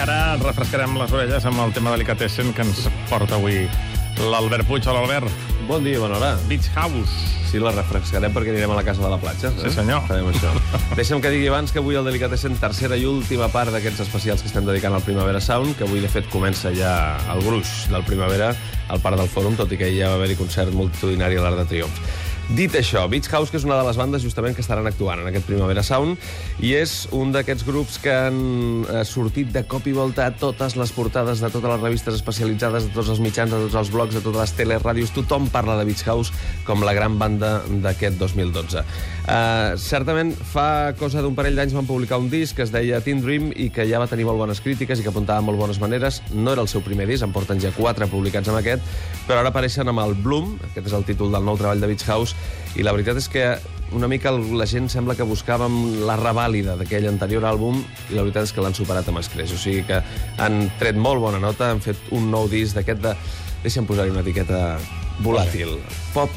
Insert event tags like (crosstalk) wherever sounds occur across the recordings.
ara refrescarem les orelles amb el tema delicatessen que ens porta avui l'Albert Puig. Hola, Albert. Bon dia, bona hora. Beach House. Sí, la refrescarem perquè anirem a la casa de la platja. Eh? Sí, senyor. Farem això. (laughs) Deixa'm que digui abans que avui el Delicatessen tercera i última part d'aquests especials que estem dedicant al Primavera Sound, que avui, de fet, comença ja el gruix del Primavera al Parc del Fòrum, tot i que ja va haver-hi concert multitudinari a l'Arc de Triomf. Dit això, Beach House, que és una de les bandes justament que estaran actuant en aquest Primavera Sound, i és un d'aquests grups que han eh, sortit de cop i volta a totes les portades de totes les revistes especialitzades, de tots els mitjans, de tots els blogs, de totes les teleràdios, tothom parla de Beach House com la gran banda d'aquest 2012. Uh, certament, fa cosa d'un parell d'anys van publicar un disc que es deia Teen Dream i que ja va tenir molt bones crítiques i que apuntava molt bones maneres. No era el seu primer disc, en porten ja quatre publicats amb aquest, però ara apareixen amb el Bloom, aquest és el títol del nou treball de Beach House, i la veritat és que una mica la gent sembla que buscàvem la revàlida d'aquell anterior àlbum i la veritat és que l'han superat amb escreix. O sigui que han tret molt bona nota, han fet un nou disc d'aquest de... Deixa'm posar-hi una etiqueta volàtil. Pop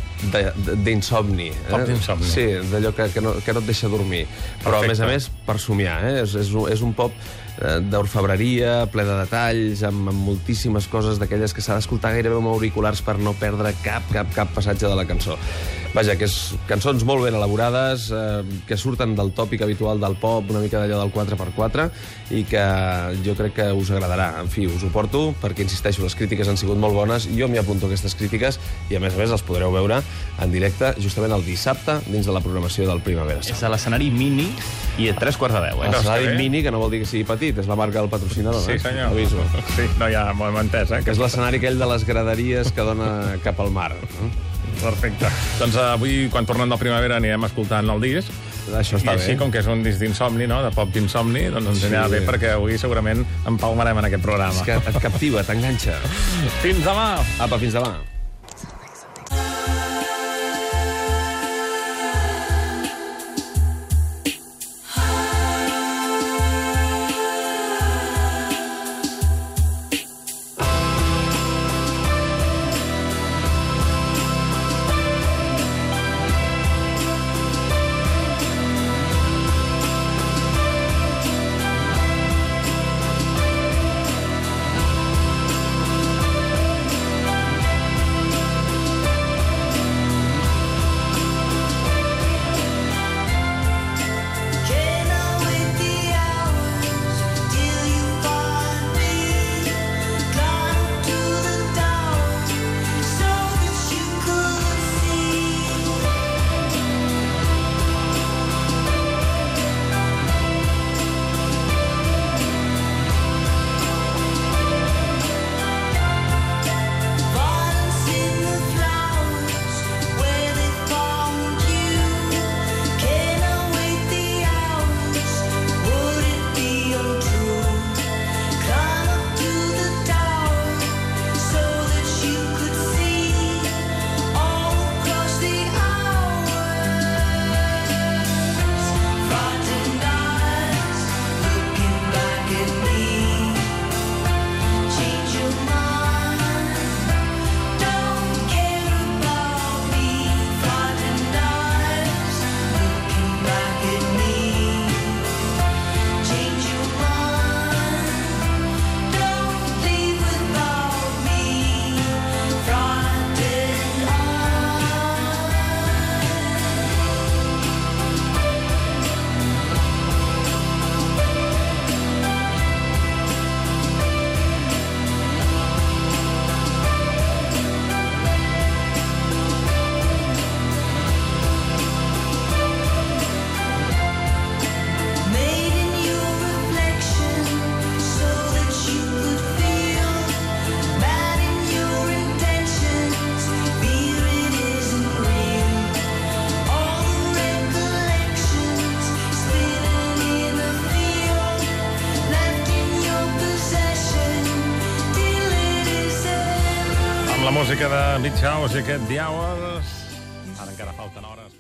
d'insomni. Eh? Pop d'insomni. Sí, d'allò que, que, no, que no et deixa dormir. Però, a més a Perfecte. més, per somiar. Eh? És, és, és un pop eh, d'orfebreria, ple de detalls, amb, amb moltíssimes coses d'aquelles que s'ha d'escoltar gairebé amb auriculars per no perdre cap, cap, cap passatge de la cançó. Vaja, que és cançons molt ben elaborades, eh, que surten del tòpic habitual del pop, una mica d'allò del 4x4, i que jo crec que us agradarà. En fi, us ho porto, perquè, insisteixo, les crítiques han sigut molt bones, jo m'hi apunto a aquestes crítiques, i a més a més els podreu veure en directe justament el dissabte dins de la programació del Primavera Sound. És a l'escenari mini i a tres quarts de deu, eh? Bé? mini, que no vol dir que sigui petit, és la marca del patrocinador. Sí, eh? senyor. Aviso. Sí, no, ja m'ho hem entès, eh? Que és l'escenari aquell de les graderies que dona cap al mar. No? Perfecte. Doncs eh, avui, quan tornem del primavera, anirem escoltant el disc. Això està I així, bé. com que és un disc d'insomni, no?, de pop d'insomni, doncs ens Sí. anirà bé perquè avui segurament empalmarem en aquest programa. És que et captiva, t'enganxa. Fins demà! Apa, fins demà. Amb la música de Beach House i aquest The Hours... Ara encara falten hores